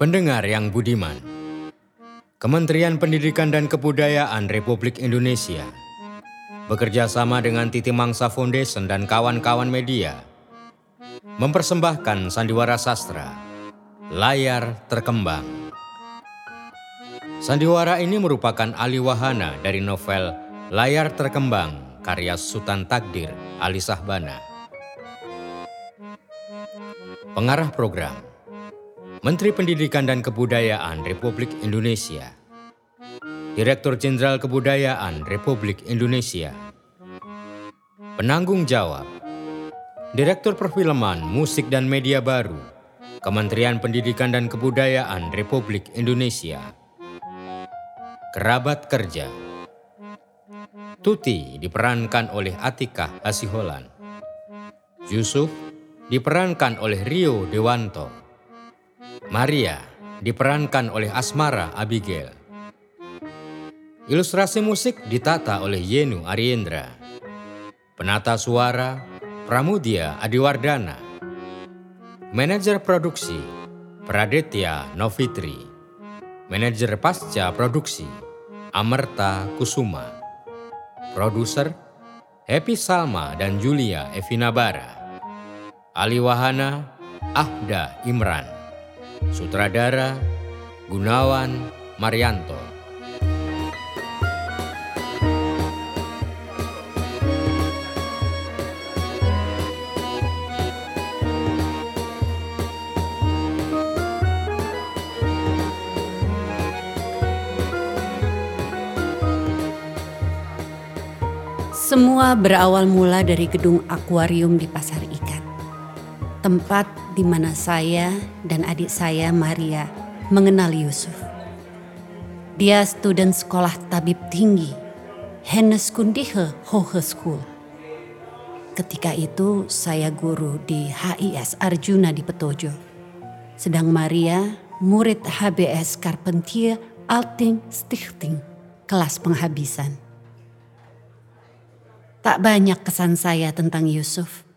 Pendengar yang budiman, Kementerian Pendidikan dan Kebudayaan Republik Indonesia bekerja sama dengan Titi Mangsa Foundation dan kawan-kawan media mempersembahkan sandiwara sastra Layar Terkembang. Sandiwara ini merupakan alih wahana dari novel Layar Terkembang karya Sultan Takdir Ali Sahbana. Pengarah program Menteri Pendidikan dan Kebudayaan Republik Indonesia. Direktur Jenderal Kebudayaan Republik Indonesia. Penanggung jawab. Direktur Perfilman Musik dan Media Baru Kementerian Pendidikan dan Kebudayaan Republik Indonesia. Kerabat Kerja. Tuti diperankan oleh Atika Asiholan. Yusuf diperankan oleh Rio Dewanto Maria diperankan oleh Asmara Abigail. Ilustrasi musik ditata oleh Yenu Ariendra. Penata suara Pramudia Adiwardana. Manajer produksi Praditya Novitri. Manajer pasca produksi Amerta Kusuma. Produser Happy Salma dan Julia Evina Bara. Aliwahana Ahda Imran. Sutradara Gunawan Marianto. Semua berawal mula dari gedung akuarium di Pasar Ikan. Tempat di mana saya dan adik saya Maria mengenal Yusuf. Dia student sekolah tabib tinggi, Hennes Kundihe Hohe School. Ketika itu saya guru di HIS Arjuna di Petojo. Sedang Maria murid HBS Carpentier Alting Stichting, kelas penghabisan. Tak banyak kesan saya tentang Yusuf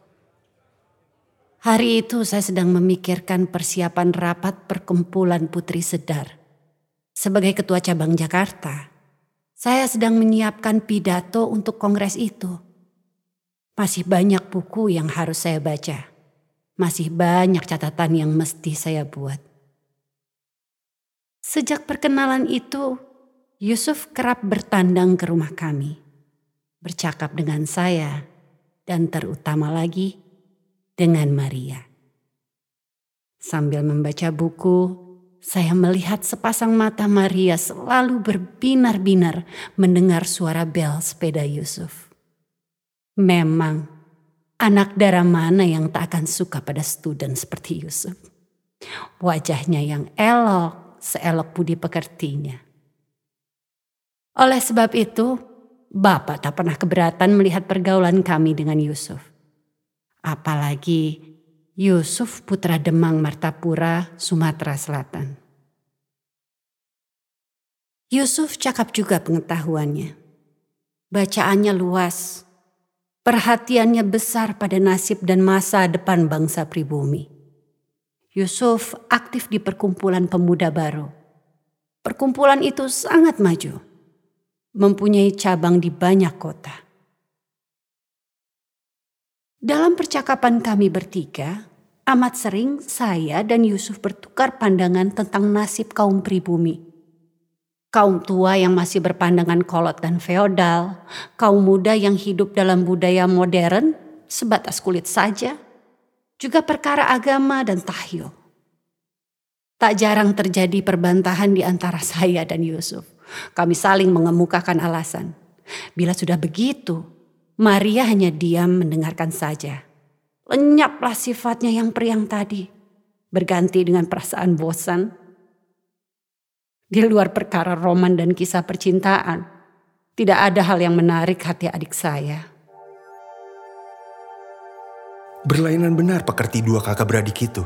Hari itu saya sedang memikirkan persiapan rapat perkumpulan Putri Sedar. Sebagai ketua cabang Jakarta, saya sedang menyiapkan pidato untuk kongres itu. Masih banyak buku yang harus saya baca. Masih banyak catatan yang mesti saya buat. Sejak perkenalan itu, Yusuf kerap bertandang ke rumah kami. Bercakap dengan saya dan terutama lagi dengan Maria. Sambil membaca buku, saya melihat sepasang mata Maria selalu berbinar-binar mendengar suara bel sepeda Yusuf. Memang, anak darah mana yang tak akan suka pada student seperti Yusuf? Wajahnya yang elok, seelok budi pekertinya. Oleh sebab itu, Bapak tak pernah keberatan melihat pergaulan kami dengan Yusuf. Apalagi Yusuf putra Demang Martapura, Sumatera Selatan. Yusuf cakap juga pengetahuannya. Bacaannya luas. Perhatiannya besar pada nasib dan masa depan bangsa pribumi. Yusuf aktif di perkumpulan pemuda baru. Perkumpulan itu sangat maju. Mempunyai cabang di banyak kota. Dalam percakapan kami bertiga, amat sering saya dan Yusuf bertukar pandangan tentang nasib kaum pribumi. Kaum tua yang masih berpandangan kolot dan feodal, kaum muda yang hidup dalam budaya modern sebatas kulit saja, juga perkara agama dan tahyul. Tak jarang terjadi perbantahan di antara saya dan Yusuf. Kami saling mengemukakan alasan. Bila sudah begitu, Maria hanya diam mendengarkan saja. Lenyaplah sifatnya yang periang tadi, berganti dengan perasaan bosan. Di luar perkara roman dan kisah percintaan, tidak ada hal yang menarik hati adik saya. Berlainan benar pekerti dua kakak beradik itu.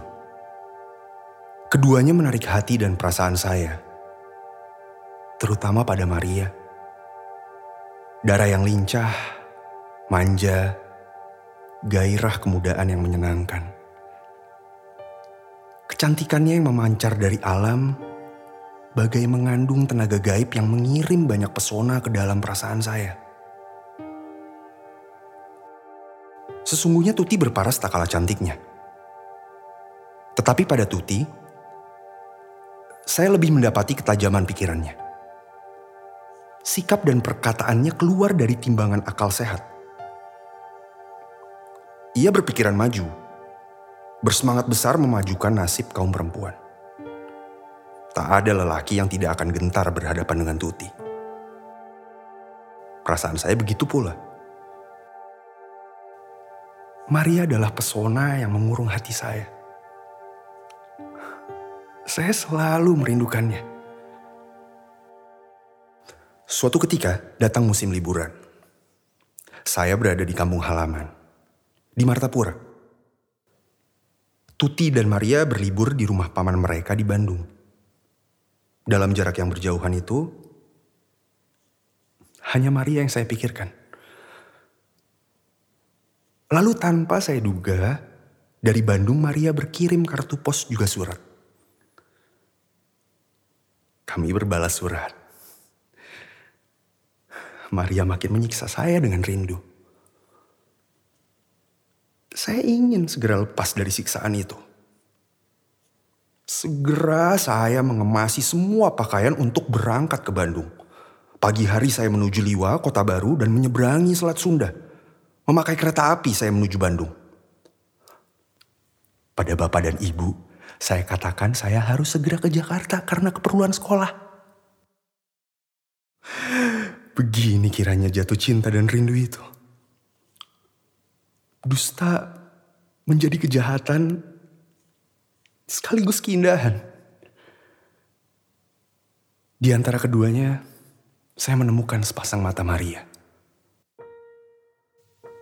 Keduanya menarik hati dan perasaan saya, terutama pada Maria. Darah yang lincah, manja, gairah kemudaan yang menyenangkan. Kecantikannya yang memancar dari alam, bagai mengandung tenaga gaib yang mengirim banyak pesona ke dalam perasaan saya. Sesungguhnya Tuti berparas tak kalah cantiknya. Tetapi pada Tuti, saya lebih mendapati ketajaman pikirannya. Sikap dan perkataannya keluar dari timbangan akal sehat. Ia berpikiran maju, bersemangat besar memajukan nasib kaum perempuan. Tak ada lelaki yang tidak akan gentar berhadapan dengan Tuti. Perasaan saya begitu pula. Maria adalah pesona yang mengurung hati saya. Saya selalu merindukannya. Suatu ketika datang musim liburan. Saya berada di kampung halaman, di Martapura. Tuti dan Maria berlibur di rumah paman mereka di Bandung. Dalam jarak yang berjauhan itu, hanya Maria yang saya pikirkan. Lalu tanpa saya duga, dari Bandung Maria berkirim kartu pos juga surat. Kami berbalas surat. Maria makin menyiksa saya dengan rindu. Saya ingin segera lepas dari siksaan itu. Segera saya mengemasi semua pakaian untuk berangkat ke Bandung. Pagi hari saya menuju Liwa, kota baru, dan menyeberangi Selat Sunda. Memakai kereta api saya menuju Bandung. Pada bapak dan ibu, saya katakan saya harus segera ke Jakarta karena keperluan sekolah. Begini kiranya jatuh cinta dan rindu itu. Dusta menjadi kejahatan sekaligus keindahan. Di antara keduanya, saya menemukan sepasang mata Maria.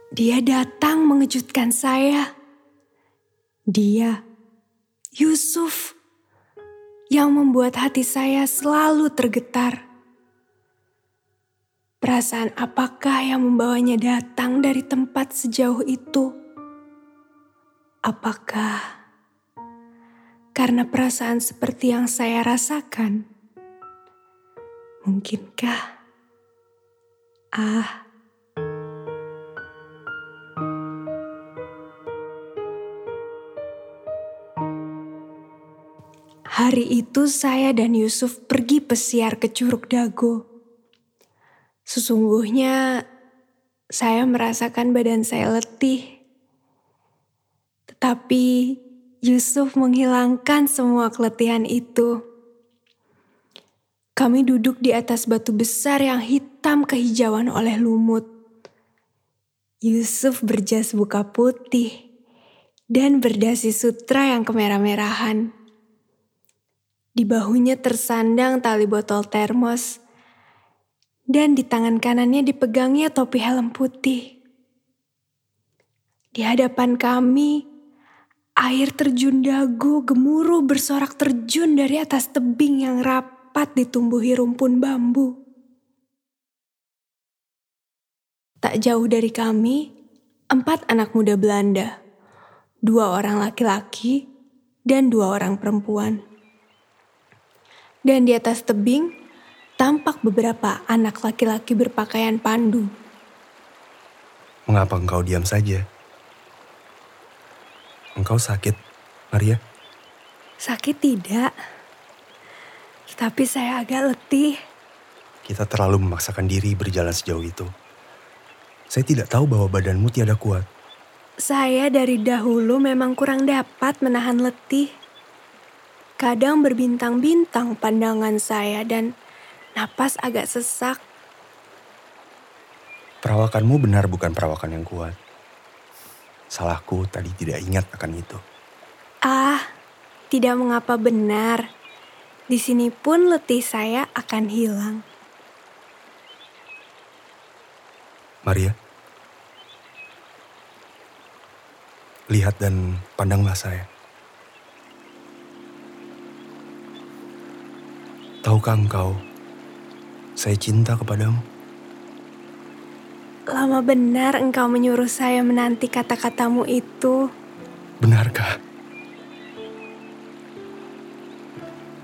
Dia datang mengejutkan saya. Dia, Yusuf, yang membuat hati saya selalu tergetar. Perasaan apakah yang membawanya datang dari tempat sejauh itu? Apakah karena perasaan seperti yang saya rasakan? Mungkinkah? Ah, Hari itu saya dan Yusuf pergi pesiar ke Curug Dago. Sesungguhnya saya merasakan badan saya letih. Tetapi Yusuf menghilangkan semua keletihan itu. Kami duduk di atas batu besar yang hitam kehijauan oleh lumut. Yusuf berjas buka putih dan berdasi sutra yang kemerah-merahan. Di bahunya tersandang tali botol termos. Dan di tangan kanannya dipegangnya topi helm putih. Di hadapan kami, air terjun dagu gemuruh bersorak terjun dari atas tebing yang rapat ditumbuhi rumpun bambu. Tak jauh dari kami, empat anak muda Belanda, dua orang laki-laki dan dua orang perempuan dan di atas tebing tampak beberapa anak laki-laki berpakaian pandu. Mengapa engkau diam saja? Engkau sakit, Maria? Sakit tidak, tapi saya agak letih. Kita terlalu memaksakan diri berjalan sejauh itu. Saya tidak tahu bahwa badanmu tiada kuat. Saya dari dahulu memang kurang dapat menahan letih. Kadang berbintang-bintang pandangan saya dan napas agak sesak. Perawakanmu benar bukan perawakan yang kuat. Salahku tadi tidak ingat akan itu. Ah, tidak mengapa benar. Di sini pun letih saya akan hilang. Maria, lihat dan pandanglah saya. Tahukah engkau, saya cinta kepadamu. Lama benar engkau menyuruh saya menanti kata-katamu itu. Benarkah?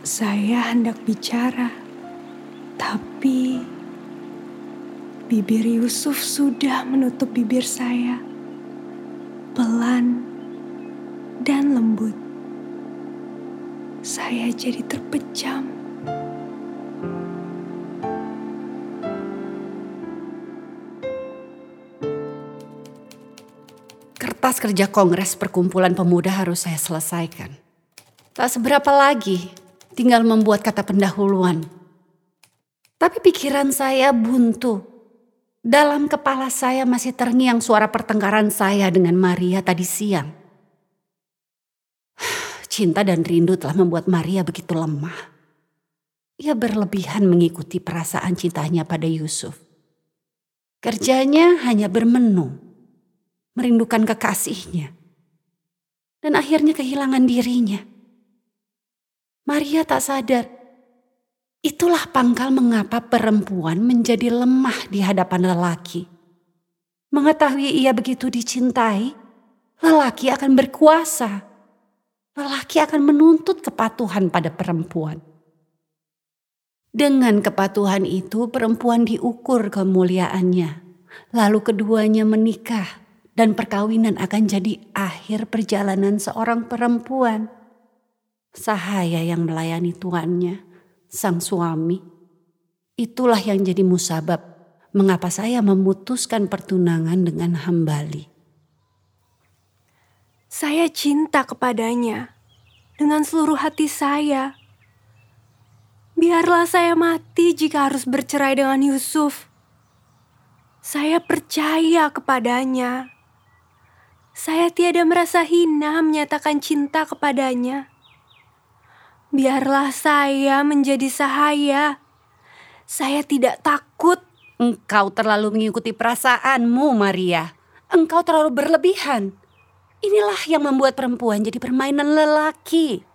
Saya hendak bicara, tapi bibir Yusuf sudah menutup bibir saya. Pelan dan lembut. Saya jadi terpejam. Kertas kerja Kongres Perkumpulan Pemuda harus saya selesaikan. Tak seberapa lagi, tinggal membuat kata pendahuluan. Tapi pikiran saya buntu. Dalam kepala saya masih terngiang suara pertengkaran saya dengan Maria tadi siang. Cinta dan rindu telah membuat Maria begitu lemah. Ia berlebihan mengikuti perasaan cintanya pada Yusuf. Kerjanya hanya bermenu merindukan kekasihnya, dan akhirnya kehilangan dirinya. Maria tak sadar, itulah pangkal mengapa perempuan menjadi lemah di hadapan lelaki. Mengetahui ia begitu dicintai, lelaki akan berkuasa. Lelaki akan menuntut kepatuhan pada perempuan. Dengan kepatuhan itu, perempuan diukur kemuliaannya, lalu keduanya menikah dan perkawinan akan jadi akhir perjalanan seorang perempuan. Sahaya yang melayani tuannya, sang suami. Itulah yang jadi musabab mengapa saya memutuskan pertunangan dengan Hambali. Saya cinta kepadanya dengan seluruh hati saya. Biarlah saya mati jika harus bercerai dengan Yusuf. Saya percaya kepadanya. Saya tiada merasa hina menyatakan cinta kepadanya. Biarlah saya menjadi sahaya. Saya tidak takut. Engkau terlalu mengikuti perasaanmu, Maria. Engkau terlalu berlebihan. Inilah yang membuat perempuan jadi permainan lelaki.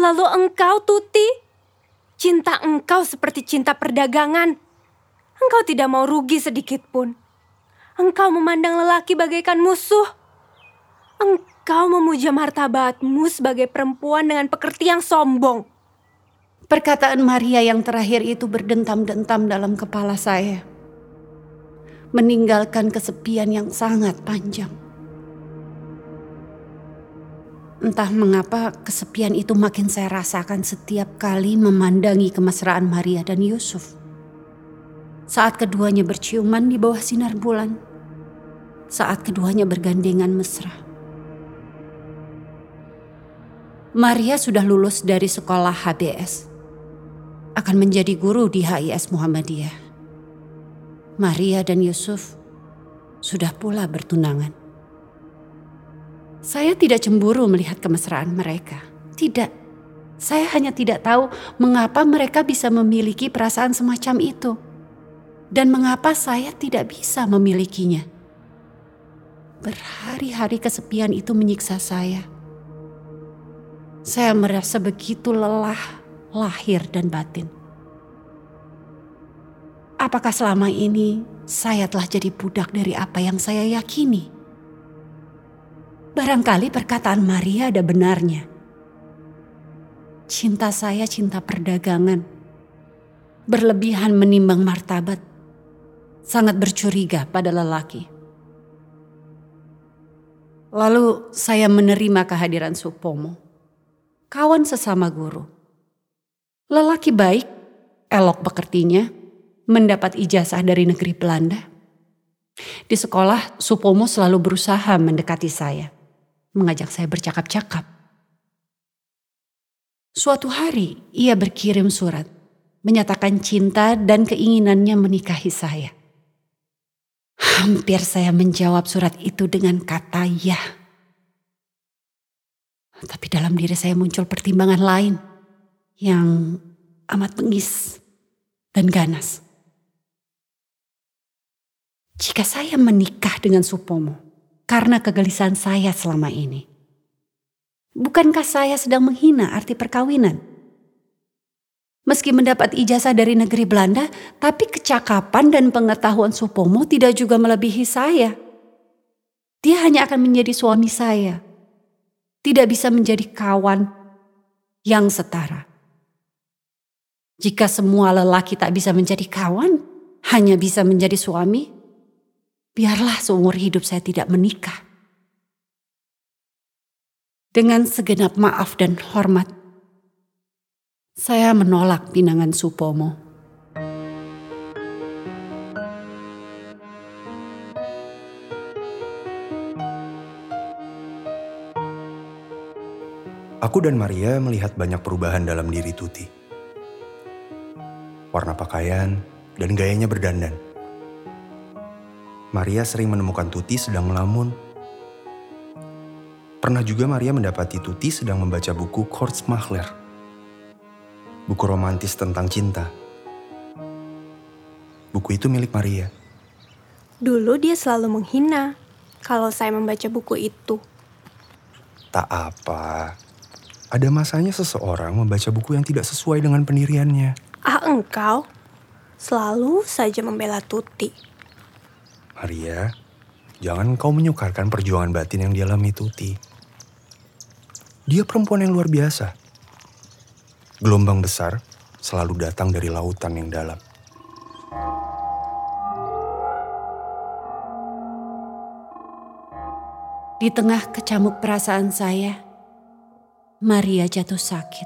Lalu engkau, Tuti, cinta engkau seperti cinta perdagangan. Engkau tidak mau rugi sedikit pun. Engkau memandang lelaki bagaikan musuh. Engkau memuja martabatmu sebagai perempuan dengan pekerti yang sombong. Perkataan Maria yang terakhir itu berdentam-dentam dalam kepala saya. Meninggalkan kesepian yang sangat panjang. Entah mengapa kesepian itu makin saya rasakan setiap kali memandangi kemesraan Maria dan Yusuf. Saat keduanya berciuman di bawah sinar bulan. Saat keduanya bergandengan mesra. Maria sudah lulus dari sekolah HBS. Akan menjadi guru di HIS Muhammadiyah. Maria dan Yusuf sudah pula bertunangan. Saya tidak cemburu melihat kemesraan mereka. Tidak. Saya hanya tidak tahu mengapa mereka bisa memiliki perasaan semacam itu. Dan mengapa saya tidak bisa memilikinya. Berhari-hari kesepian itu menyiksa saya saya merasa begitu lelah, lahir dan batin. Apakah selama ini saya telah jadi budak dari apa yang saya yakini? Barangkali perkataan Maria ada benarnya. Cinta saya cinta perdagangan. Berlebihan menimbang martabat. Sangat bercuriga pada lelaki. Lalu saya menerima kehadiran Supomo kawan sesama guru. Lelaki baik, elok pekertinya, mendapat ijazah dari negeri Belanda. Di sekolah, Supomo selalu berusaha mendekati saya, mengajak saya bercakap-cakap. Suatu hari, ia berkirim surat, menyatakan cinta dan keinginannya menikahi saya. Hampir saya menjawab surat itu dengan kata ya. Tapi dalam diri saya muncul pertimbangan lain yang amat bengis dan ganas. Jika saya menikah dengan Supomo karena kegelisahan saya selama ini, bukankah saya sedang menghina arti perkawinan? Meski mendapat ijazah dari negeri Belanda, tapi kecakapan dan pengetahuan Supomo tidak juga melebihi saya. Dia hanya akan menjadi suami saya tidak bisa menjadi kawan yang setara. Jika semua lelaki tak bisa menjadi kawan, hanya bisa menjadi suami, biarlah seumur hidup saya tidak menikah. Dengan segenap maaf dan hormat, saya menolak pinangan Supomo. Aku dan Maria melihat banyak perubahan dalam diri Tuti. Warna pakaian dan gayanya berdandan. Maria sering menemukan Tuti sedang melamun. Pernah juga Maria mendapati Tuti sedang membaca buku Kortsmachler. Buku romantis tentang cinta. Buku itu milik Maria. Dulu dia selalu menghina kalau saya membaca buku itu. Tak apa, ada masanya seseorang membaca buku yang tidak sesuai dengan pendiriannya. Ah engkau selalu saja membela Tuti. Maria, jangan kau menyukarkan perjuangan batin yang dialami Tuti. Dia perempuan yang luar biasa. Gelombang besar selalu datang dari lautan yang dalam. Di tengah kecamuk perasaan saya, Maria jatuh sakit.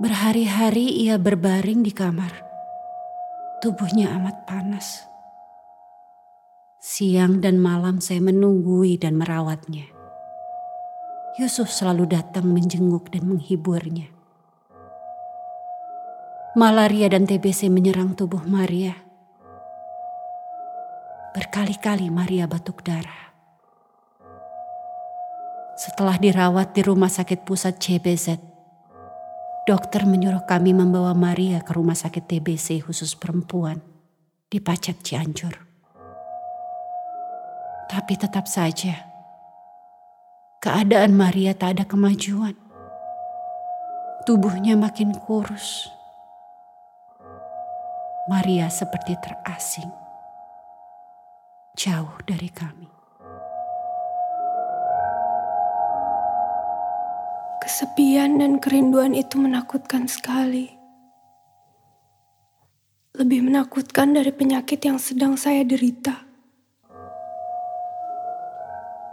Berhari-hari ia berbaring di kamar. Tubuhnya amat panas. Siang dan malam saya menunggui dan merawatnya. Yusuf selalu datang menjenguk dan menghiburnya. Malaria dan TBC menyerang tubuh Maria. Berkali-kali Maria batuk darah. Setelah dirawat di rumah sakit pusat CBZ, dokter menyuruh kami membawa Maria ke rumah sakit TBC khusus perempuan di Pacet Cianjur. Tapi tetap saja, keadaan Maria tak ada kemajuan. Tubuhnya makin kurus. Maria seperti terasing, jauh dari kami. Kesepian dan kerinduan itu menakutkan sekali. Lebih menakutkan dari penyakit yang sedang saya derita.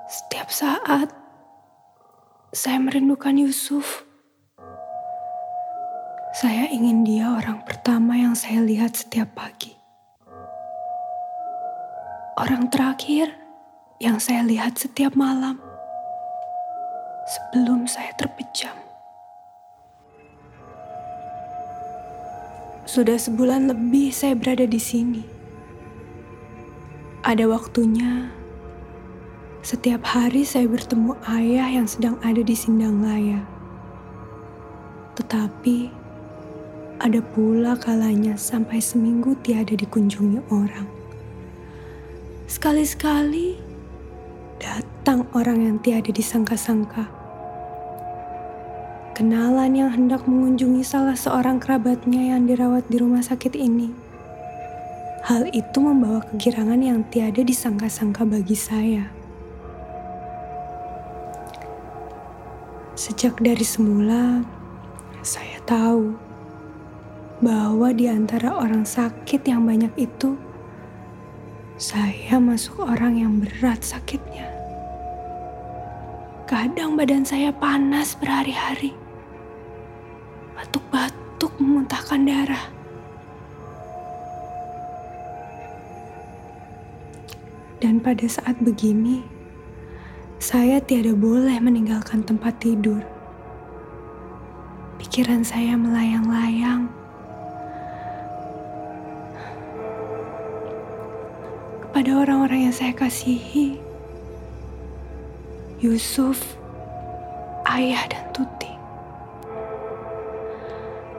Setiap saat saya merindukan Yusuf. Saya ingin dia orang pertama yang saya lihat setiap pagi. Orang terakhir yang saya lihat setiap malam sebelum saya terpejam. Sudah sebulan lebih saya berada di sini. Ada waktunya, setiap hari saya bertemu ayah yang sedang ada di Sindang Laya. Tetapi, ada pula kalanya sampai seminggu tiada dikunjungi orang. Sekali-sekali datang orang yang tiada disangka-sangka kenalan yang hendak mengunjungi salah seorang kerabatnya yang dirawat di rumah sakit ini. Hal itu membawa kegirangan yang tiada disangka-sangka bagi saya. Sejak dari semula, saya tahu bahwa di antara orang sakit yang banyak itu, saya masuk orang yang berat sakitnya. Kadang badan saya panas berhari-hari batuk-batuk memuntahkan darah. Dan pada saat begini, saya tiada boleh meninggalkan tempat tidur. Pikiran saya melayang-layang. Kepada orang-orang yang saya kasihi, Yusuf, ayah dan Tuti.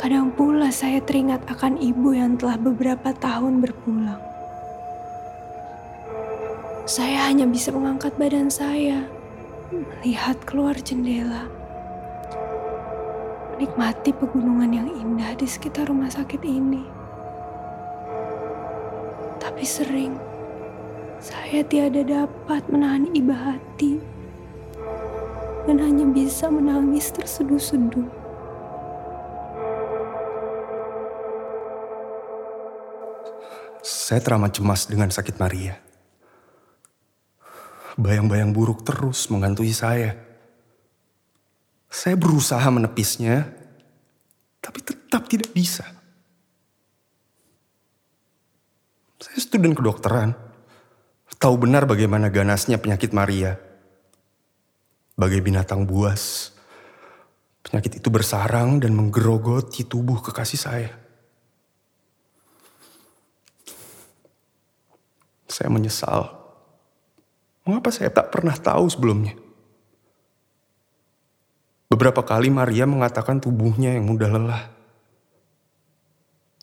Kadang pula saya teringat akan ibu yang telah beberapa tahun berpulang. Saya hanya bisa mengangkat badan saya, melihat keluar jendela, menikmati pegunungan yang indah di sekitar rumah sakit ini. Tapi sering, saya tiada dapat menahan iba hati dan hanya bisa menangis terseduh-seduh. Saya teramat cemas dengan sakit Maria. Bayang-bayang buruk terus menghantui saya. Saya berusaha menepisnya, tapi tetap tidak bisa. Saya student kedokteran, tahu benar bagaimana ganasnya penyakit Maria. Bagai binatang buas, penyakit itu bersarang dan menggerogoti tubuh kekasih saya. Saya menyesal. Mengapa saya tak pernah tahu sebelumnya? Beberapa kali Maria mengatakan tubuhnya yang mudah lelah.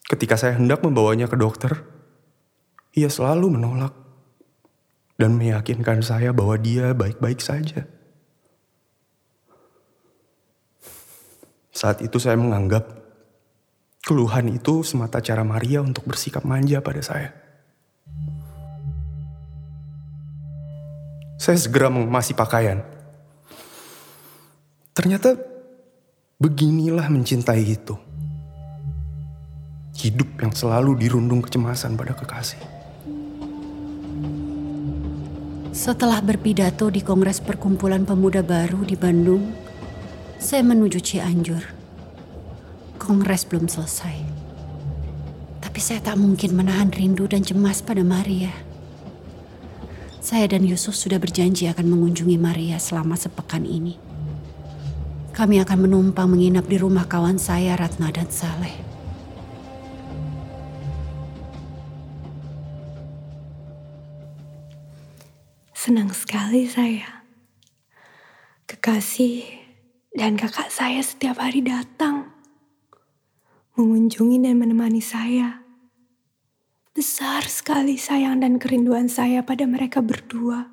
Ketika saya hendak membawanya ke dokter, ia selalu menolak dan meyakinkan saya bahwa dia baik-baik saja. Saat itu saya menganggap keluhan itu semata cara Maria untuk bersikap manja pada saya. Saya segera mengemasi pakaian. Ternyata beginilah mencintai itu. Hidup yang selalu dirundung kecemasan pada kekasih. Setelah berpidato di Kongres Perkumpulan Pemuda Baru di Bandung, saya menuju Cianjur. Kongres belum selesai. Tapi saya tak mungkin menahan rindu dan cemas pada Maria. Saya dan Yusuf sudah berjanji akan mengunjungi Maria selama sepekan ini. Kami akan menumpang menginap di rumah kawan saya Ratna dan Saleh. Senang sekali saya. Kekasih dan kakak saya setiap hari datang. Mengunjungi dan menemani saya. Besar sekali sayang dan kerinduan saya pada mereka berdua.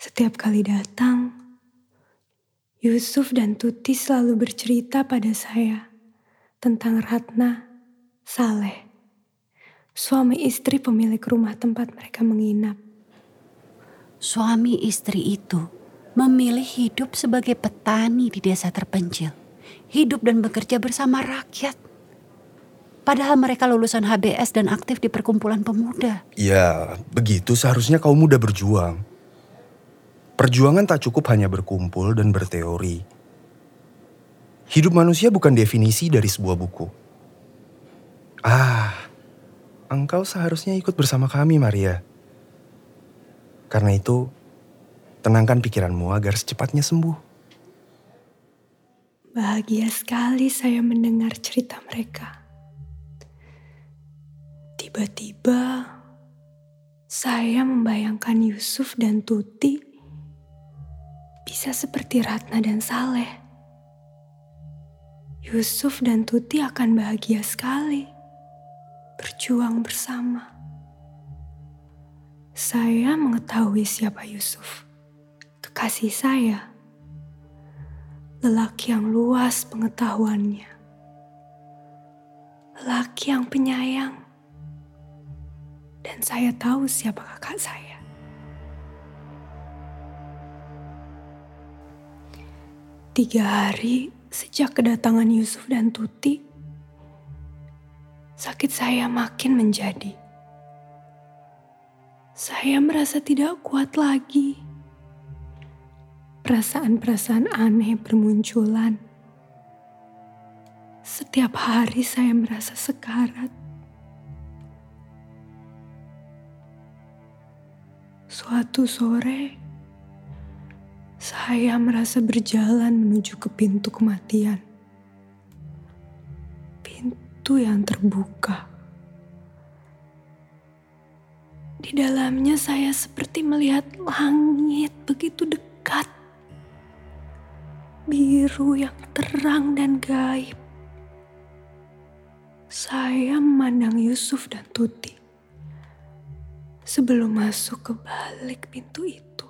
Setiap kali datang, Yusuf dan Tuti selalu bercerita pada saya tentang Ratna, Saleh, suami istri pemilik rumah tempat mereka menginap. Suami istri itu memilih hidup sebagai petani di desa terpencil. Hidup dan bekerja bersama rakyat. Padahal mereka lulusan HBS dan aktif di perkumpulan pemuda. Ya, begitu seharusnya kaum muda berjuang. Perjuangan tak cukup hanya berkumpul dan berteori. Hidup manusia bukan definisi dari sebuah buku. Ah, engkau seharusnya ikut bersama kami, Maria. Karena itu, tenangkan pikiranmu agar secepatnya sembuh. Bahagia sekali saya mendengar cerita mereka. Tiba-tiba, saya membayangkan Yusuf dan Tuti bisa seperti Ratna dan Saleh. Yusuf dan Tuti akan bahagia sekali berjuang bersama. Saya mengetahui siapa Yusuf, kekasih saya, lelaki yang luas pengetahuannya, lelaki yang penyayang, dan saya tahu siapa kakak saya. Tiga hari sejak kedatangan Yusuf dan Tuti, sakit saya makin menjadi. Saya merasa tidak kuat lagi. Perasaan-perasaan aneh bermunculan. Setiap hari saya merasa sekarat. Suatu sore, saya merasa berjalan menuju ke pintu kematian. Pintu yang terbuka. Di dalamnya saya seperti melihat langit begitu dekat. Biru yang terang dan gaib. Saya memandang Yusuf dan Tuti sebelum masuk ke balik pintu itu.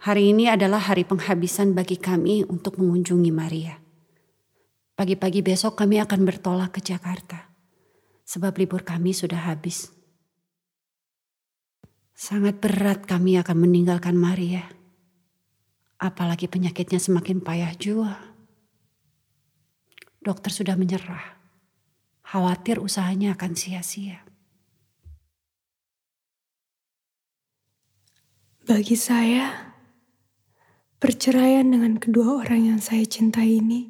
Hari ini adalah hari penghabisan bagi kami untuk mengunjungi Maria. Pagi-pagi besok kami akan bertolak ke Jakarta, sebab libur kami sudah habis. Sangat berat kami akan meninggalkan Maria. Apalagi penyakitnya semakin payah jua. Dokter sudah menyerah. Khawatir usahanya akan sia-sia. Bagi saya, perceraian dengan kedua orang yang saya cintai ini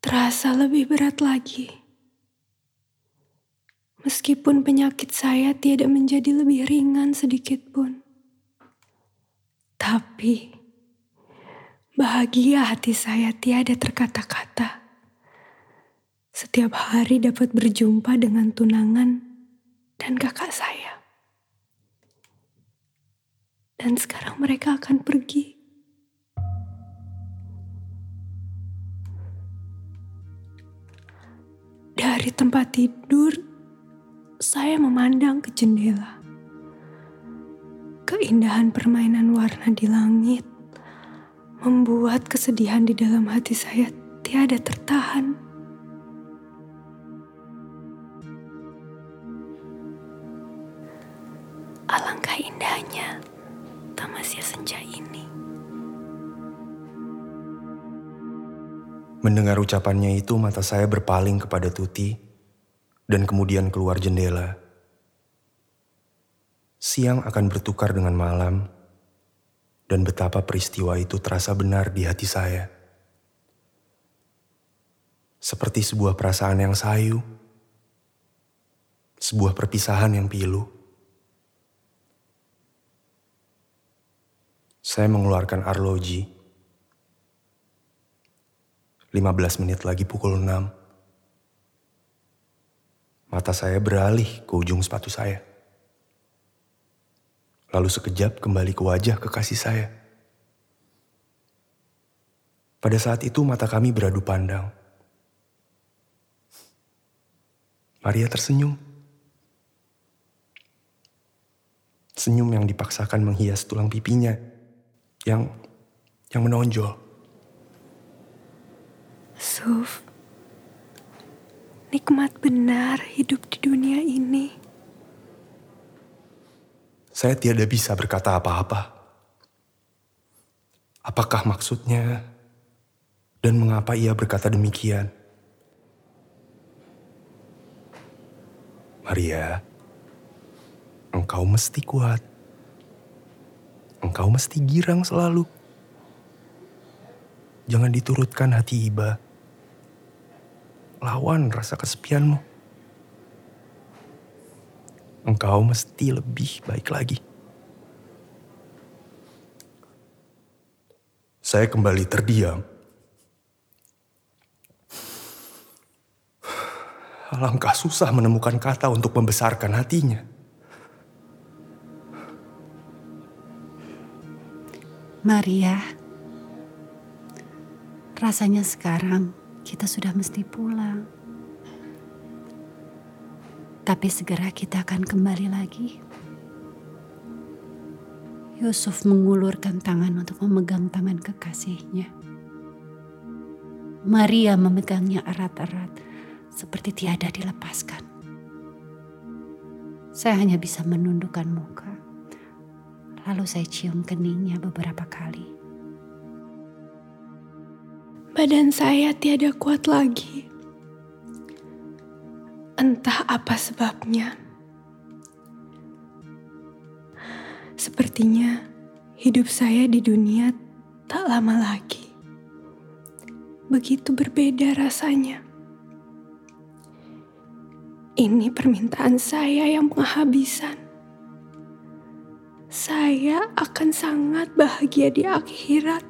terasa lebih berat lagi. Meskipun penyakit saya tidak menjadi lebih ringan sedikit pun. Tapi bahagia hati saya tiada terkata-kata. Setiap hari dapat berjumpa dengan tunangan dan kakak saya. Dan sekarang mereka akan pergi. Dari tempat tidur, saya memandang ke jendela. Keindahan permainan warna di langit membuat kesedihan di dalam hati saya tiada tertahan. Alangkah indahnya tamasya senja ini. Mendengar ucapannya itu, mata saya berpaling kepada Tuti dan kemudian keluar jendela. Siang akan bertukar dengan malam, dan betapa peristiwa itu terasa benar di hati saya. Seperti sebuah perasaan yang sayu, sebuah perpisahan yang pilu. Saya mengeluarkan arloji. 15 menit lagi pukul 6. Mata saya beralih ke ujung sepatu saya. Lalu sekejap kembali ke wajah kekasih saya. Pada saat itu mata kami beradu pandang. Maria tersenyum. Senyum yang dipaksakan menghias tulang pipinya yang yang menonjol. Suf, nikmat benar hidup di dunia ini. Saya tiada bisa berkata apa-apa. Apakah maksudnya dan mengapa ia berkata demikian? Maria, engkau mesti kuat. Engkau mesti girang selalu. Jangan diturutkan hati iba. Lawan rasa kesepianmu. Engkau mesti lebih baik lagi. Saya kembali terdiam. Alangkah susah menemukan kata untuk membesarkan hatinya. Maria, rasanya sekarang kita sudah mesti pulang. Tapi segera kita akan kembali lagi. Yusuf mengulurkan tangan untuk memegang tangan kekasihnya. Maria memegangnya erat-erat seperti tiada dilepaskan. Saya hanya bisa menundukkan muka. Lalu saya cium keningnya beberapa kali. Badan saya tiada kuat lagi. Entah apa sebabnya. Sepertinya hidup saya di dunia tak lama lagi. Begitu berbeda rasanya. Ini permintaan saya yang penghabisan saya akan sangat bahagia di akhirat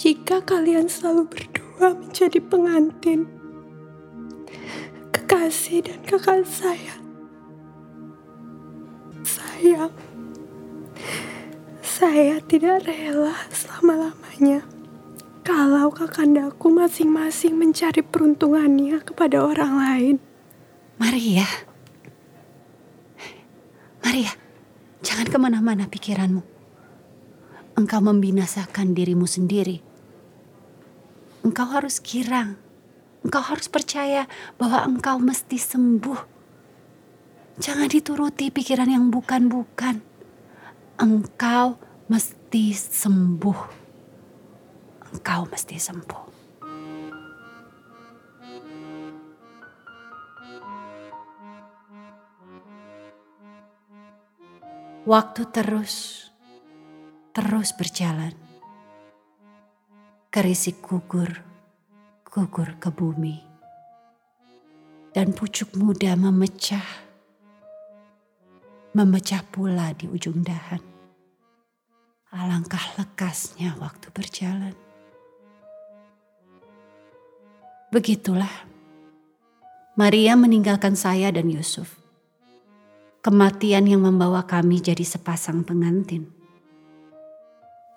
jika kalian selalu berdua menjadi pengantin, kekasih dan kakak saya. Sayang, saya tidak rela selama-lamanya kalau kakandaku masing-masing mencari peruntungannya kepada orang lain. Maria, Maria, Jangan ke mana-mana pikiranmu. Engkau membinasakan dirimu sendiri. Engkau harus girang. Engkau harus percaya bahwa engkau mesti sembuh. Jangan dituruti pikiran yang bukan-bukan. Engkau mesti sembuh. Engkau mesti sembuh. Waktu terus, terus berjalan. Kerisik gugur, gugur ke bumi. Dan pucuk muda memecah, memecah pula di ujung dahan. Alangkah lekasnya waktu berjalan. Begitulah, Maria meninggalkan saya dan Yusuf kematian yang membawa kami jadi sepasang pengantin.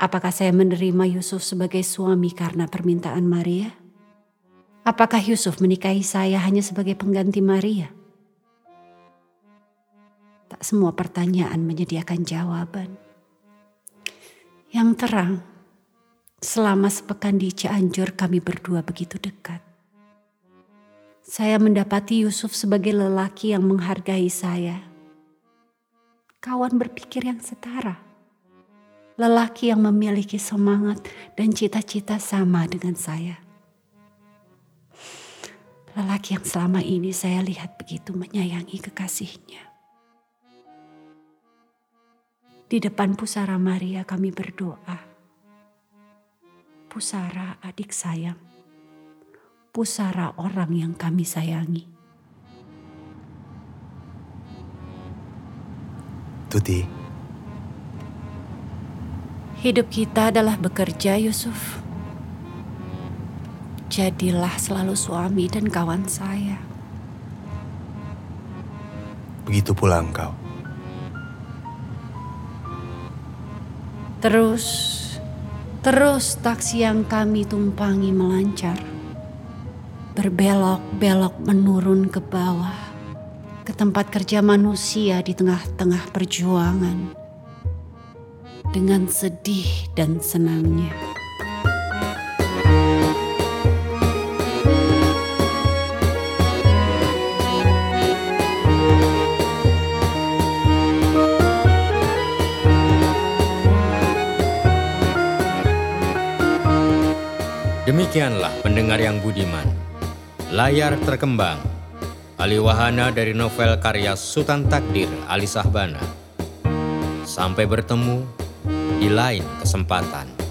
Apakah saya menerima Yusuf sebagai suami karena permintaan Maria? Apakah Yusuf menikahi saya hanya sebagai pengganti Maria? Tak semua pertanyaan menyediakan jawaban. Yang terang, selama sepekan di Cianjur kami berdua begitu dekat. Saya mendapati Yusuf sebagai lelaki yang menghargai saya kawan berpikir yang setara. Lelaki yang memiliki semangat dan cita-cita sama dengan saya. Lelaki yang selama ini saya lihat begitu menyayangi kekasihnya. Di depan pusara Maria kami berdoa. Pusara adik sayang. Pusara orang yang kami sayangi. Tuti. Hidup kita adalah bekerja, Yusuf. Jadilah selalu suami dan kawan saya. Begitu pula engkau. Terus, terus taksi yang kami tumpangi melancar. Berbelok-belok menurun ke bawah ke tempat kerja manusia di tengah-tengah perjuangan dengan sedih dan senangnya. Demikianlah pendengar yang budiman. Layar terkembang Aliwahana dari novel karya Sultan Takdir Ali Sahbana. Sampai bertemu di lain kesempatan.